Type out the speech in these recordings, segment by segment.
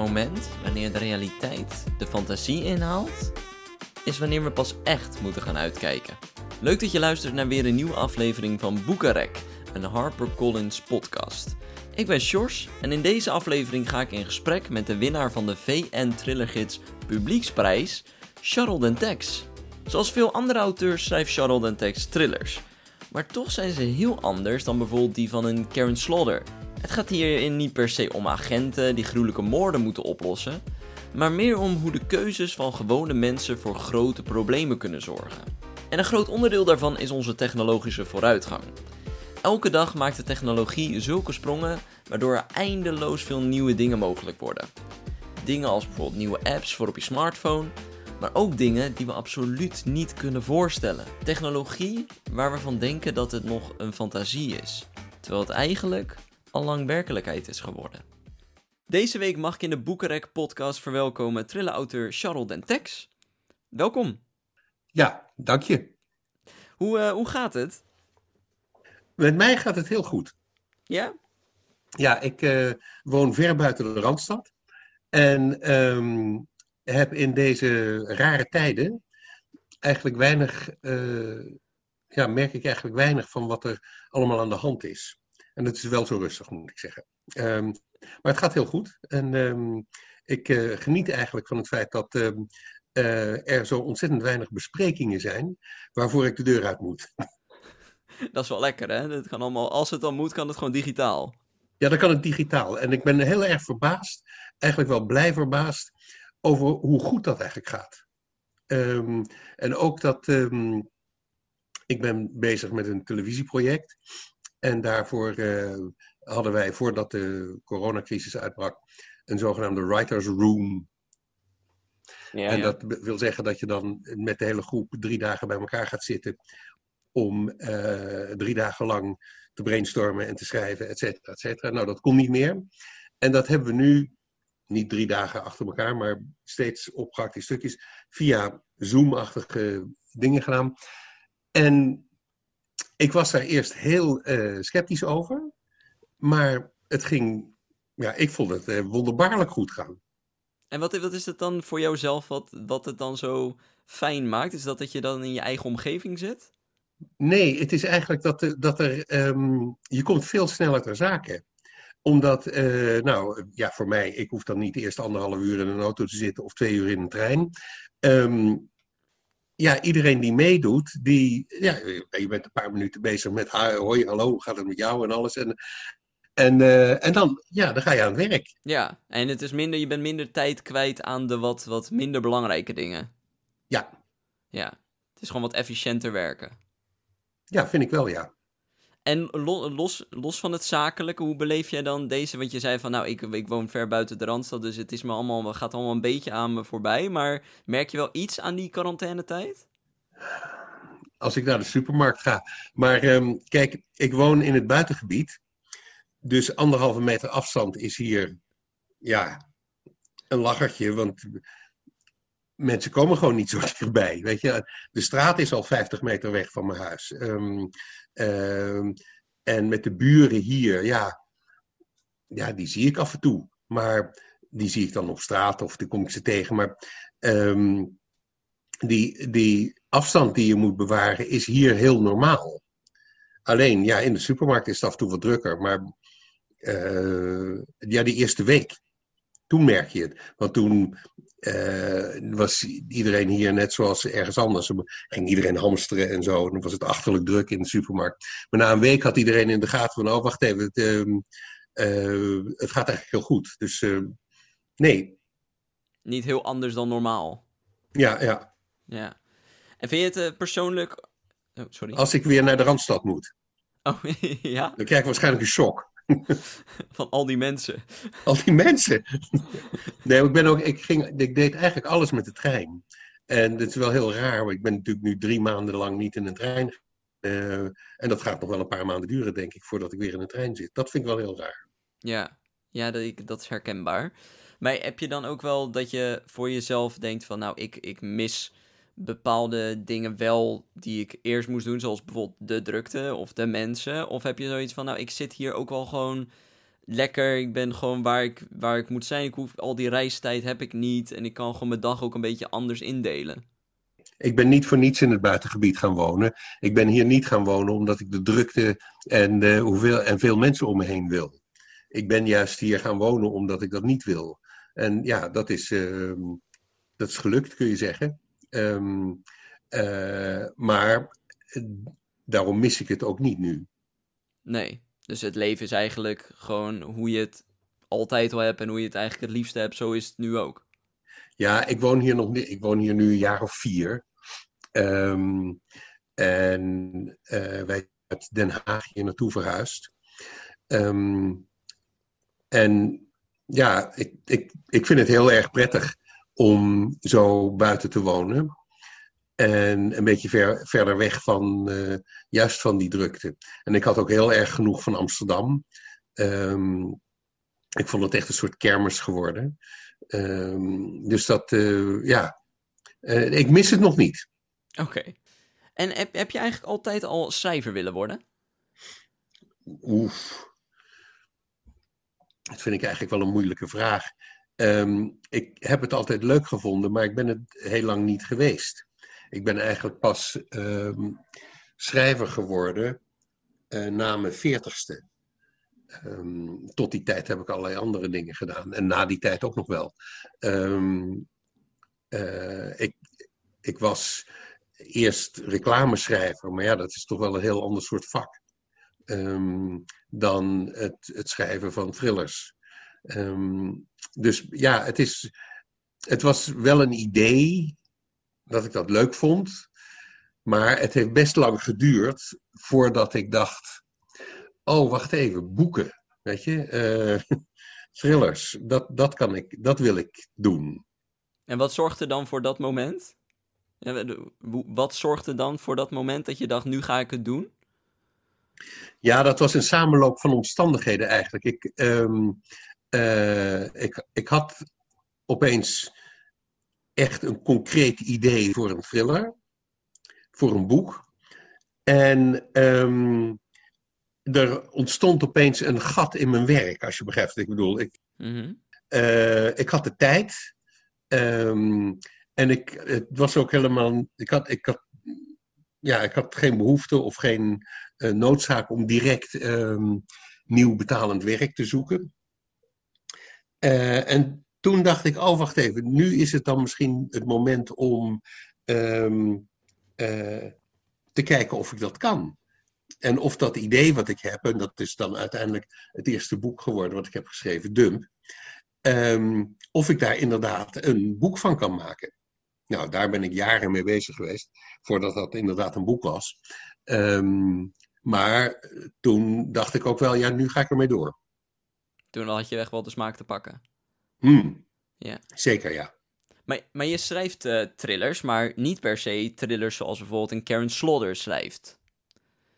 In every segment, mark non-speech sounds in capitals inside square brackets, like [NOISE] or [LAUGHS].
moment wanneer de realiteit de fantasie inhaalt, is wanneer we pas echt moeten gaan uitkijken. Leuk dat je luistert naar weer een nieuwe aflevering van Boekarek, een HarperCollins podcast. Ik ben Sjors en in deze aflevering ga ik in gesprek met de winnaar van de VN Thrillergids Publieksprijs, Charlotte Tex. Zoals veel andere auteurs schrijft Charlotte Tex thrillers. Maar toch zijn ze heel anders dan bijvoorbeeld die van een Karen Slaughter. Het gaat hierin niet per se om agenten die gruwelijke moorden moeten oplossen, maar meer om hoe de keuzes van gewone mensen voor grote problemen kunnen zorgen. En een groot onderdeel daarvan is onze technologische vooruitgang. Elke dag maakt de technologie zulke sprongen waardoor er eindeloos veel nieuwe dingen mogelijk worden. Dingen als bijvoorbeeld nieuwe apps voor op je smartphone, maar ook dingen die we absoluut niet kunnen voorstellen. Technologie waar we van denken dat het nog een fantasie is, terwijl het eigenlijk al lang werkelijkheid is geworden. Deze week mag ik in de Boekenrek podcast verwelkomen thriller-auteur Charles Dentex. Welkom. Ja, dank je. Hoe, uh, hoe gaat het? Met mij gaat het heel goed. Ja? Ja, ik uh, woon ver buiten de Randstad. En um, heb in deze rare tijden eigenlijk weinig, uh, ja, merk ik eigenlijk weinig van wat er allemaal aan de hand is. En het is wel zo rustig, moet ik zeggen. Um, maar het gaat heel goed. En um, ik uh, geniet eigenlijk van het feit dat uh, er zo ontzettend weinig besprekingen zijn waarvoor ik de deur uit moet. [LAUGHS] Dat is wel lekker, hè? Dat kan allemaal, als het dan moet, kan het gewoon digitaal. Ja, dan kan het digitaal. En ik ben heel erg verbaasd, eigenlijk wel blij verbaasd, over hoe goed dat eigenlijk gaat. Um, en ook dat um, ik ben bezig met een televisieproject. En daarvoor uh, hadden wij, voordat de coronacrisis uitbrak, een zogenaamde writers room. Ja, en ja. dat wil zeggen dat je dan met de hele groep drie dagen bij elkaar gaat zitten om uh, drie dagen lang te brainstormen en te schrijven, et cetera, et cetera. Nou, dat kon niet meer. En dat hebben we nu niet drie dagen achter elkaar, maar steeds opgehakt in stukjes via Zoom-achtige dingen gedaan. En ik was daar eerst heel uh, sceptisch over, maar het ging, ja, ik vond het uh, wonderbaarlijk goed gaan. En wat, wat is het dan voor jouzelf wat, wat het dan zo fijn maakt? Is dat dat je dan in je eigen omgeving zit? Nee, het is eigenlijk dat, er, dat er, um, je komt veel sneller ter zake omdat, uh, nou ja, voor mij, ik hoef dan niet eerst anderhalf uur in een auto te zitten of twee uur in een trein. Um, ja, iedereen die meedoet, die, ja, je bent een paar minuten bezig met hoi, hallo, hoe gaat het met jou en alles. En, en, uh, en dan, ja, dan ga je aan het werk. Ja, en het is minder, je bent minder tijd kwijt aan de wat, wat minder belangrijke dingen. Ja. Ja, het is gewoon wat efficiënter werken. Ja, vind ik wel, ja. En los, los van het zakelijke, hoe beleef jij dan deze? Want je zei van, nou, ik, ik woon ver buiten de Randstad, dus het is me allemaal, gaat allemaal een beetje aan me voorbij. Maar merk je wel iets aan die quarantainetijd? Als ik naar de supermarkt ga. Maar um, kijk, ik woon in het buitengebied. Dus anderhalve meter afstand is hier, ja, een lachertje. Want mensen komen gewoon niet zo [LAUGHS] dichtbij. Weet je, de straat is al 50 meter weg van mijn huis. Um, um, en met de buren hier, ja, ja, die zie ik af en toe. Maar die zie ik dan op straat of dan kom ik ze tegen. Maar um, die, die afstand die je moet bewaren is hier heel normaal. Alleen, ja, in de supermarkt is het af en toe wat drukker. Maar uh, ja, die eerste week, toen merk je het. Want toen uh, was iedereen hier net zoals ergens anders. Ging iedereen hamsteren en zo. En dan was het achterlijk druk in de supermarkt. Maar na een week had iedereen in de gaten van... oh, wacht even, het, uh, uh, het gaat eigenlijk heel goed. Dus nee. Niet heel anders dan normaal. Ja, ja. Ja. En vind je het persoonlijk... Oh, sorry. Als ik weer naar de Randstad moet. Oh, [LAUGHS] ja? Dan krijg ik waarschijnlijk een shock. [LAUGHS] Van al die mensen. Al die mensen. Nee, ik, ben ook, ik, ging, ik deed eigenlijk alles met de trein. En dat is wel heel raar, want ik ben natuurlijk nu drie maanden lang niet in een trein. Uh, en dat gaat nog wel een paar maanden duren, denk ik, voordat ik weer in een trein zit. Dat vind ik wel heel raar. Ja, ja dat, dat is herkenbaar. Maar heb je dan ook wel dat je voor jezelf denkt van, nou, ik, ik mis bepaalde dingen wel die ik eerst moest doen, zoals bijvoorbeeld de drukte of de mensen? Of heb je zoiets van, nou, ik zit hier ook wel gewoon lekker, ik ben gewoon waar ik, waar ik moet zijn. Ik hoef, al die reistijd heb ik niet en ik kan gewoon mijn dag ook een beetje anders indelen. Ik ben niet voor niets in het buitengebied gaan wonen. Ik ben hier niet gaan wonen omdat ik de drukte en, hoeveel, en veel mensen om me heen wil. Ik ben juist hier gaan wonen omdat ik dat niet wil. En ja, dat is, uh, dat is gelukt, kun je zeggen. Um, uh, maar daarom mis ik het ook niet nu. Nee, dus het leven is eigenlijk gewoon hoe je het altijd al hebt en hoe je het eigenlijk het liefste hebt, zo is het nu ook. Ja, ik woon hier nog niet. Ik woon hier nu een jaar of vier. Um, en uh, wij uit Den Haag hier naartoe verhuisd. Um, en ja, ik, ik, ik vind het heel erg prettig om zo buiten te wonen. En een beetje ver, verder weg van, uh, juist van die drukte. En ik had ook heel erg genoeg van Amsterdam. Um, ik vond het echt een soort kermis geworden. Um, dus dat, uh, ja, uh, ik mis het nog niet. Oké. Okay. En heb, heb je eigenlijk altijd al schrijver willen worden? Oef. Dat vind ik eigenlijk wel een moeilijke vraag. Um, ik heb het altijd leuk gevonden, maar ik ben het heel lang niet geweest. Ik ben eigenlijk pas um, schrijver geworden uh, na mijn veertigste. Um, tot die tijd heb ik allerlei andere dingen gedaan. En na die tijd ook nog wel. Uh, ik, ik was eerst reclameschrijver, maar ja, dat is toch wel een heel ander soort vak. Dan het, het schrijven van thrillers. Dus ja, het, is, het was wel een idee dat ik dat leuk vond. Maar het heeft best lang geduurd voordat ik dacht: oh, wacht even, boeken. Weet je, uh, [LAUGHS] thrillers, dat, dat, kan ik, dat wil ik doen. En wat zorgde dan voor dat moment? Wat zorgde dan voor dat moment dat je dacht: nu ga ik het doen? Ja, dat was een samenloop van omstandigheden eigenlijk. Ik, um, uh, ik, ik had opeens echt een concreet idee voor een thriller, voor een boek. En um, er ontstond opeens een gat in mijn werk, als je begrijpt wat ik bedoel. Ik, mm -hmm. uh, ik had de tijd. Um, en ik, het was ook helemaal. Ik had, ik had, ja, ik had geen behoefte of geen uh, noodzaak om direct um, nieuw betalend werk te zoeken. Uh, en toen dacht ik, oh wacht even, nu is het dan misschien het moment om um, uh, te kijken of ik dat kan. En of dat idee wat ik heb, en dat is dan uiteindelijk het eerste boek geworden wat ik heb geschreven, Dump, um, of ik daar inderdaad een boek van kan maken. Nou, daar ben ik jaren mee bezig geweest, voordat dat inderdaad een boek was. Um, maar toen dacht ik ook wel, ja, nu ga ik ermee door. Toen had je echt wel de smaak te pakken. Hmm. Ja. Zeker, ja. Maar, maar je schrijft uh, thrillers, maar niet per se thrillers zoals bijvoorbeeld een Karen Slaughter schrijft.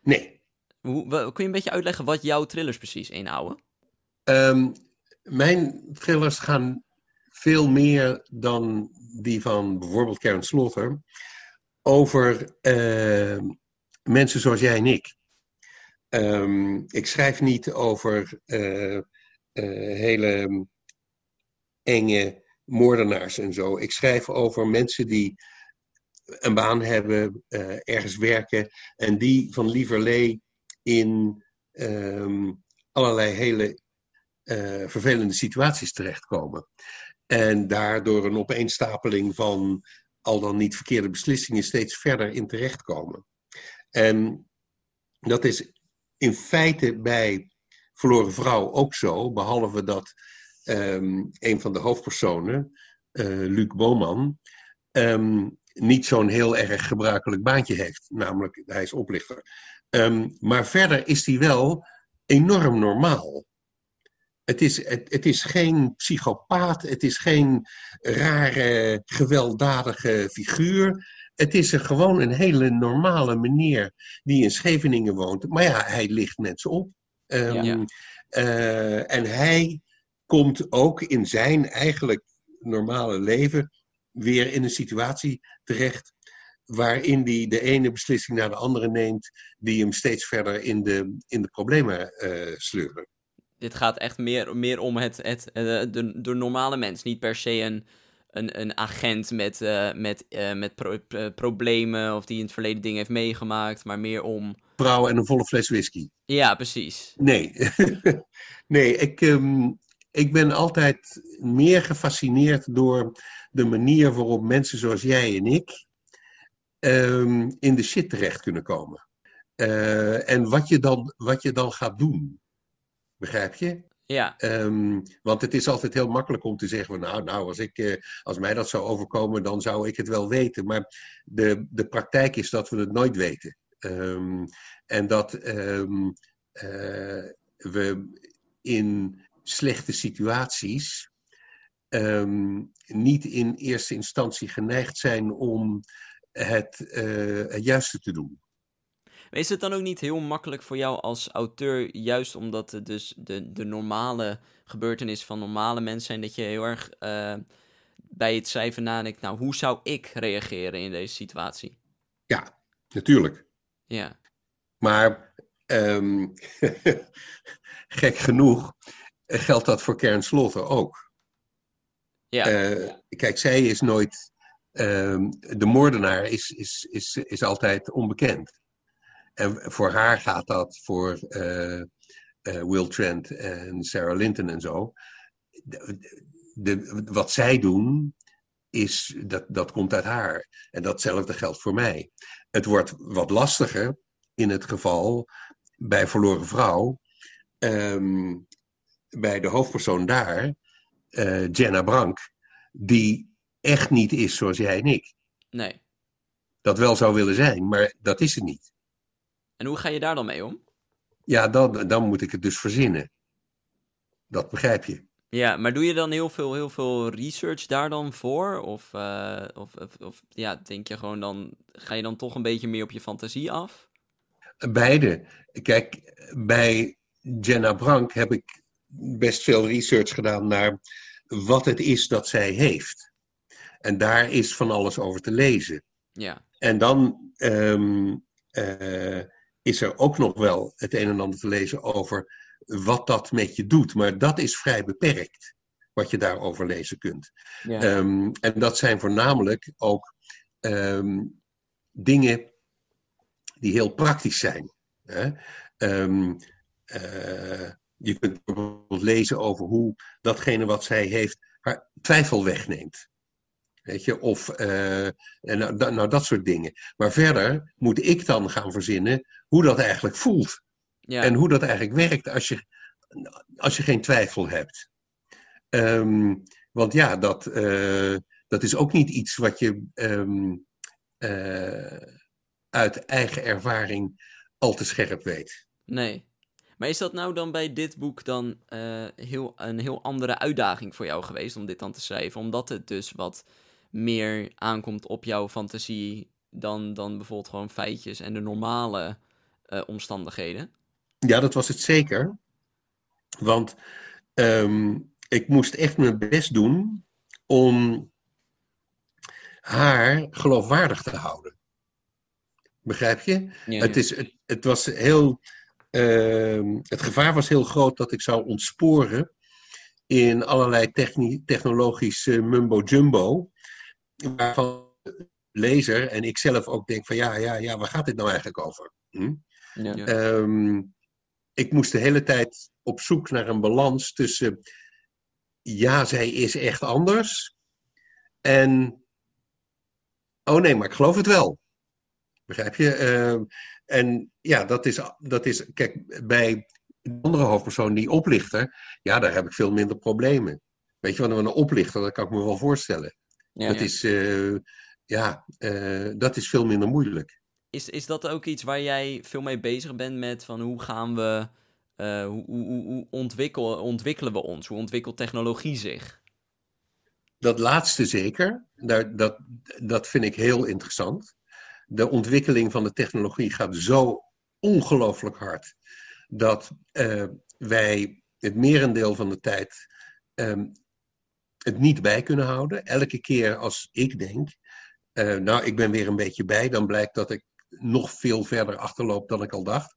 Nee. Hoe, kun je een beetje uitleggen wat jouw thrillers precies inhouden? Um, mijn thrillers gaan veel meer dan die van bijvoorbeeld Karen Slaughter over uh, mensen zoals jij en ik. Um, ik schrijf niet over uh, hele enge moordenaars en zo. Ik schrijf over mensen die een baan hebben, uh, ergens werken en die van lieverlee in um, allerlei hele uh, vervelende situaties terechtkomen. En daardoor een opeenstapeling van al dan niet verkeerde beslissingen steeds verder in terechtkomen. En dat is in feite bij Verloren Vrouw ook zo, behalve dat um, een van de hoofdpersonen, uh, Luc Boman, um, niet zo'n heel erg gebruikelijk baantje heeft. Namelijk, hij is oplichter. Um, maar verder is hij wel enorm normaal. Het is, het, is geen psychopaat, het is geen rare, gewelddadige figuur. Het is gewoon een hele normale meneer die in Scheveningen woont. Maar ja, hij ligt mensen op. Um, ja. uh, en hij komt ook in zijn eigenlijk normale leven weer in een situatie terecht waarin hij de ene beslissing naar de andere neemt die hem steeds verder in de, in de problemen uh, sleuren. dit gaat echt meer, meer om het, het, uh, de, de normale mens. Niet per se een, een, een agent met, uh, met, uh, met pro problemen of die in het verleden dingen heeft meegemaakt, maar meer om. Vrouw en een volle fles whisky. Ja, precies. Nee, [LAUGHS] nee ik, um, ik ben altijd meer gefascineerd door de manier waarop mensen zoals jij en ik um, in de shit terecht kunnen komen. Uh, en wat je, dan, wat je dan gaat doen. Begrijp je? Ja. Um, want het is altijd heel makkelijk om te zeggen: Nou, nou als, ik, uh, als mij dat zou overkomen, dan zou ik het wel weten. Maar de, de praktijk is dat we het nooit weten. Um, en dat um, uh, we in slechte situaties niet in eerste instantie geneigd zijn om het, uh, het juiste te doen. Maar is het dan ook niet heel makkelijk voor jou als auteur, juist omdat het dus de, de normale gebeurtenis van normale mensen zijn, dat je heel erg uh, bij het schrijven nadenkt, nou, hoe zou ik reageren in deze situatie? Ja, natuurlijk. Ja. Maar um, [LAUGHS] gek genoeg geldt dat voor Kern Slotter ook. Ja. Uh, kijk, zij is nooit. Um, de moordenaar is, is, is, is altijd onbekend. En voor haar gaat dat, voor uh, uh, Will Trent en Sarah Linton en zo. De, de, wat zij doen, is, dat, dat komt uit haar. En datzelfde geldt voor mij. Het wordt wat lastiger in het geval bij Verloren Vrouw. Um, bij de hoofdpersoon daar, uh, Jenna Brank, die echt niet is zoals jij en ik. Nee. Dat wel zou willen zijn, maar dat is het niet. En hoe ga je daar dan mee om? Ja, dan, dan moet ik het dus verzinnen. Dat begrijp je. Ja, maar doe je dan heel veel, heel veel research daar dan voor? Of, uh, of, of, of, ja, denk je gewoon dan, ga je dan toch een beetje meer op je fantasie af? Beide. Kijk, bij Jenna Brank heb ik best veel research gedaan naar wat het is dat zij heeft. En daar is van alles over te lezen. Ja. En dan um, uh, is er ook nog wel het een en ander te lezen over wat dat met je doet. Maar dat is vrij beperkt, wat je daarover lezen kunt. Ja. Um, en dat zijn voornamelijk ook um, dingen die heel praktisch zijn. Hè? Um, uh, je kunt bijvoorbeeld lezen over hoe datgene wat zij heeft haar twijfel wegneemt. Weet je, of uh, nou, nou, dat soort dingen. Maar verder moet ik dan gaan verzinnen hoe dat eigenlijk voelt. Ja. En hoe dat eigenlijk werkt als je, als je geen twijfel hebt. Um, want ja, dat, uh, dat is ook niet iets wat je um, uh, uit eigen ervaring al te scherp weet. Nee. Maar is dat nou dan bij dit boek dan uh, heel, een heel andere uitdaging voor jou geweest om dit dan te schrijven? Omdat het dus wat meer aankomt op jouw fantasie dan, dan bijvoorbeeld gewoon feitjes en de normale uh, omstandigheden? Ja, dat was het zeker. Want um, ik moest echt mijn best doen om haar geloofwaardig te houden. Begrijp je? Ja, ja. Het, is, het, het was heel. Uh, het gevaar was heel groot dat ik zou ontsporen in allerlei technologische mumbo-jumbo. Waarvan de lezer en ik zelf ook denk van ja, ja, ja, waar gaat dit nou eigenlijk over? Hm? Ja. Um, ik moest de hele tijd op zoek naar een balans tussen ja, zij is echt anders en oh nee, maar ik geloof het wel. Begrijp je? Uh, en ja, dat is, dat is, kijk, bij de andere hoofdpersoon, die oplichter, ja, daar heb ik veel minder problemen. Weet je, want een oplichter, dat kan ik me wel voorstellen. Ja, dat ja. is, uh, ja, uh, dat is veel minder moeilijk. Is, is dat ook iets waar jij veel mee bezig bent met van hoe gaan we, uh, hoe, hoe, hoe ontwikkel, ontwikkelen we ons? Hoe ontwikkelt technologie zich? Dat laatste zeker, Daar, dat, dat vind ik heel interessant. De ontwikkeling van de technologie gaat zo ongelooflijk hard dat wij het merendeel van de tijd um, het niet bij kunnen houden. Elke keer als ik denk, uh, nou ik ben weer een beetje bij, dan blijkt dat ik nog veel verder achterloop dan ik al dacht.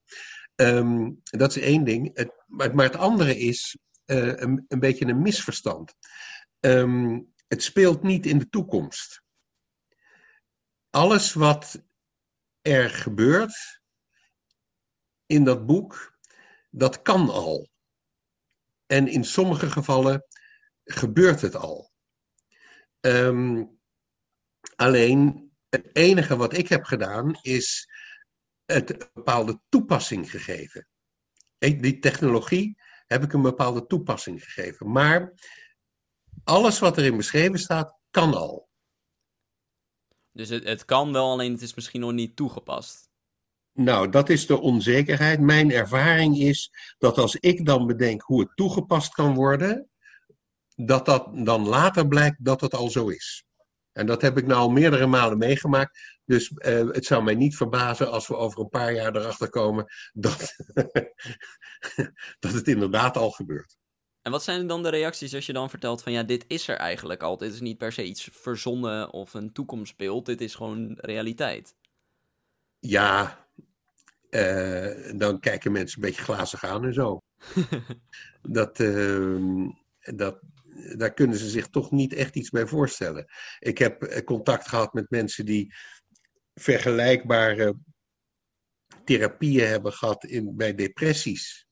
Ehm, dat is één ding. Het, maar, maar het andere is eh, een, een beetje een misverstand. Ehm, het speelt niet in de toekomst. Alles wat er gebeurt in dat boek, dat kan al. En in sommige gevallen gebeurt het al. Ehm, alleen het enige wat ik heb gedaan is het een bepaalde toepassing gegeven. Die technologie heb ik een bepaalde toepassing gegeven. Maar alles wat erin beschreven staat, kan al. Dus het, het kan wel, alleen het is misschien nog niet toegepast. Nou, dat is de onzekerheid. Mijn ervaring is dat als ik dan bedenk hoe het toegepast kan worden, dat dat dan later blijkt dat het al zo is. En dat heb ik nou al meerdere malen meegemaakt. Dus eh, het zou mij niet verbazen als we over een paar jaar erachter komen dat, [LAUGHS] dat het inderdaad al gebeurt. En wat zijn dan de reacties als je dan vertelt van ja, dit is er eigenlijk al. Dit is niet per se iets verzonnen of een toekomstbeeld. Dit is gewoon realiteit. Ja, uh, dan kijken mensen een beetje glazig aan en zo. [LAUGHS] dat, uh, dat, daar kunnen ze zich toch niet echt iets bij voorstellen. Ik heb eh, contact gehad met mensen die vergelijkbare therapieën hebben gehad in, bij depressies.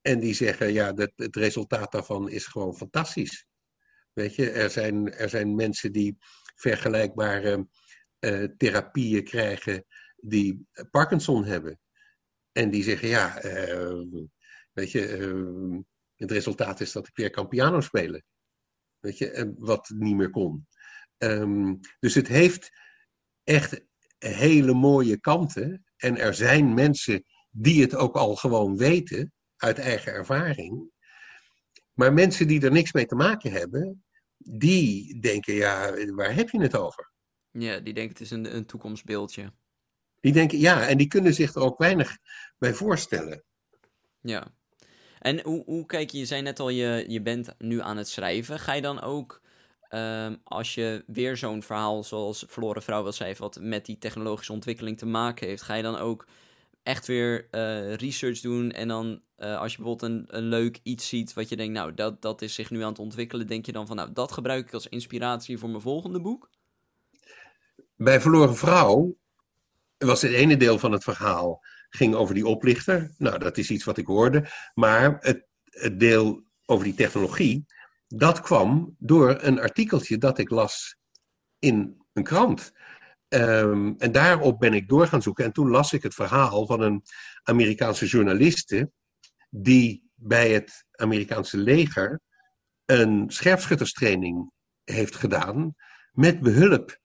En die zeggen, ja, dat, het resultaat daarvan is gewoon fantastisch. Weet je, er zijn, er zijn mensen die vergelijkbare uh, therapieën krijgen die Parkinson hebben. En die zeggen, ja, uh, weet je, het resultaat is dat ik weer kan piano spelen. Weet je, wat niet meer kon. Um, dus het heeft echt hele mooie kanten. En er zijn mensen die het ook al gewoon weten, uit eigen ervaring. Maar mensen die er niks mee te maken hebben, die denken, ja, waar heb je het over? Ja, die denken het is een, een toekomstbeeldje. Die denken, ja, en die kunnen zich er ook weinig bij voorstellen. Ja. En hoe, hoe kijk je, je zei net al, je, je bent nu aan het schrijven. Ga je dan ook, um, als je weer zo'n verhaal zoals Verloren Vrouw wil schrijven, wat met die technologische ontwikkeling te maken heeft, ga je dan ook echt weer uh, research doen en dan uh, als je bijvoorbeeld een, een leuk iets ziet wat je denkt, nou, dat, dat is zich nu aan het ontwikkelen, denk je dan van, nou, dat gebruik ik als inspiratie voor mijn volgende boek? Bij Verloren Vrouw was het ene deel van het verhaal ging over die oplichter. Nou, dat is iets wat ik hoorde. Maar het, het deel over die technologie, dat kwam door een artikeltje dat ik las in een krant. Um, en daarop ben ik door gaan zoeken. En toen las ik het verhaal van een Amerikaanse journaliste. die bij het Amerikaanse leger een scherpschutterstraining heeft gedaan. met behulp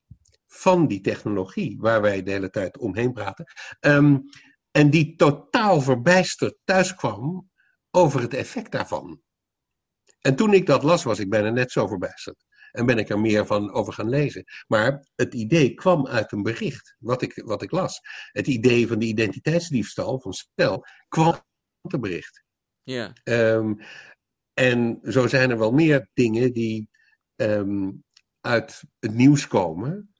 van die technologie waar wij de hele tijd omheen praten. Um, en die totaal verbijsterd thuiskwam over het effect daarvan. En toen ik dat las, was ik bijna net zo verbijsterd. En ben ik er meer van over gaan lezen. Maar het idee kwam uit een bericht, wat ik, wat ik las. Het idee van de identiteitsdiefstal van Stel kwam uit een bericht. Ja. Um, en zo zijn er wel meer dingen die um, uit het nieuws komen.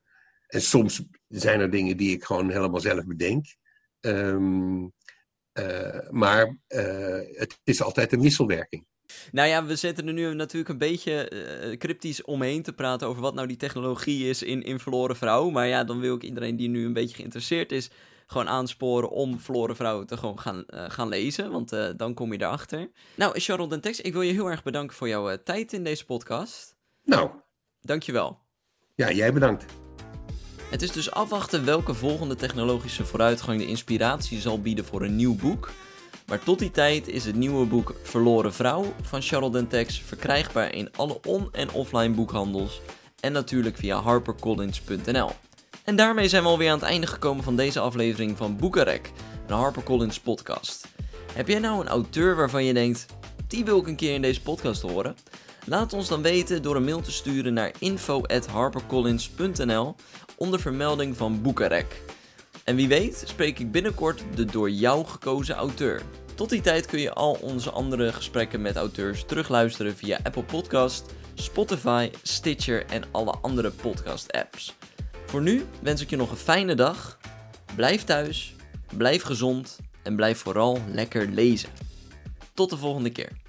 En soms zijn er dingen die ik gewoon helemaal zelf bedenk. Um, uh, maar uh, het is altijd een wisselwerking. Nou ja, we zitten er nu natuurlijk een beetje uh, cryptisch omheen te praten over wat nou die technologie is in, in Verloren Vrouw. Maar ja, dan wil ik iedereen die nu een beetje geïnteresseerd is, gewoon aansporen om Verloren Vrouw te gewoon gaan, gaan lezen. Want dan kom je erachter. Nou, Charlotte Tex, ik wil je heel erg bedanken voor jouw tijd in deze podcast. Nou. Dankjewel. Ja, jij bedankt. Het is dus afwachten welke volgende technologische vooruitgang de inspiratie zal bieden voor een nieuw boek. Maar tot die tijd is het nieuwe boek Verloren Vrouw van Charlotte Tex verkrijgbaar in alle on- en offline boekhandels en natuurlijk via harpercollins.nl. En daarmee zijn we alweer aan het einde gekomen van deze aflevering van Boekenrek, een HarperCollins podcast. Heb jij nou een auteur waarvan je denkt, die wil ik een keer in deze podcast horen? Laat ons dan weten door een mail te sturen naar info@harpercollins.nl onder vermelding van Boekenrek. En wie weet spreek ik binnenkort de door jou gekozen auteur. Tot die tijd kun je al onze andere gesprekken met auteurs terugluisteren via Apple Podcast, Spotify, Stitcher en alle andere podcast apps. Voor nu wens ik je nog een fijne dag. Blijf thuis, blijf gezond en blijf vooral lekker lezen. Tot de volgende keer.